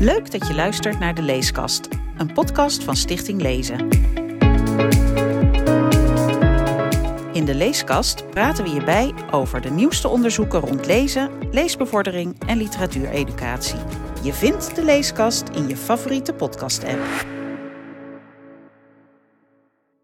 Leuk dat je luistert naar de Leeskast, een podcast van Stichting Lezen. In de Leeskast praten we je bij over de nieuwste onderzoeken rond lezen, leesbevordering en literatuureducatie. Je vindt de Leeskast in je favoriete podcast-app.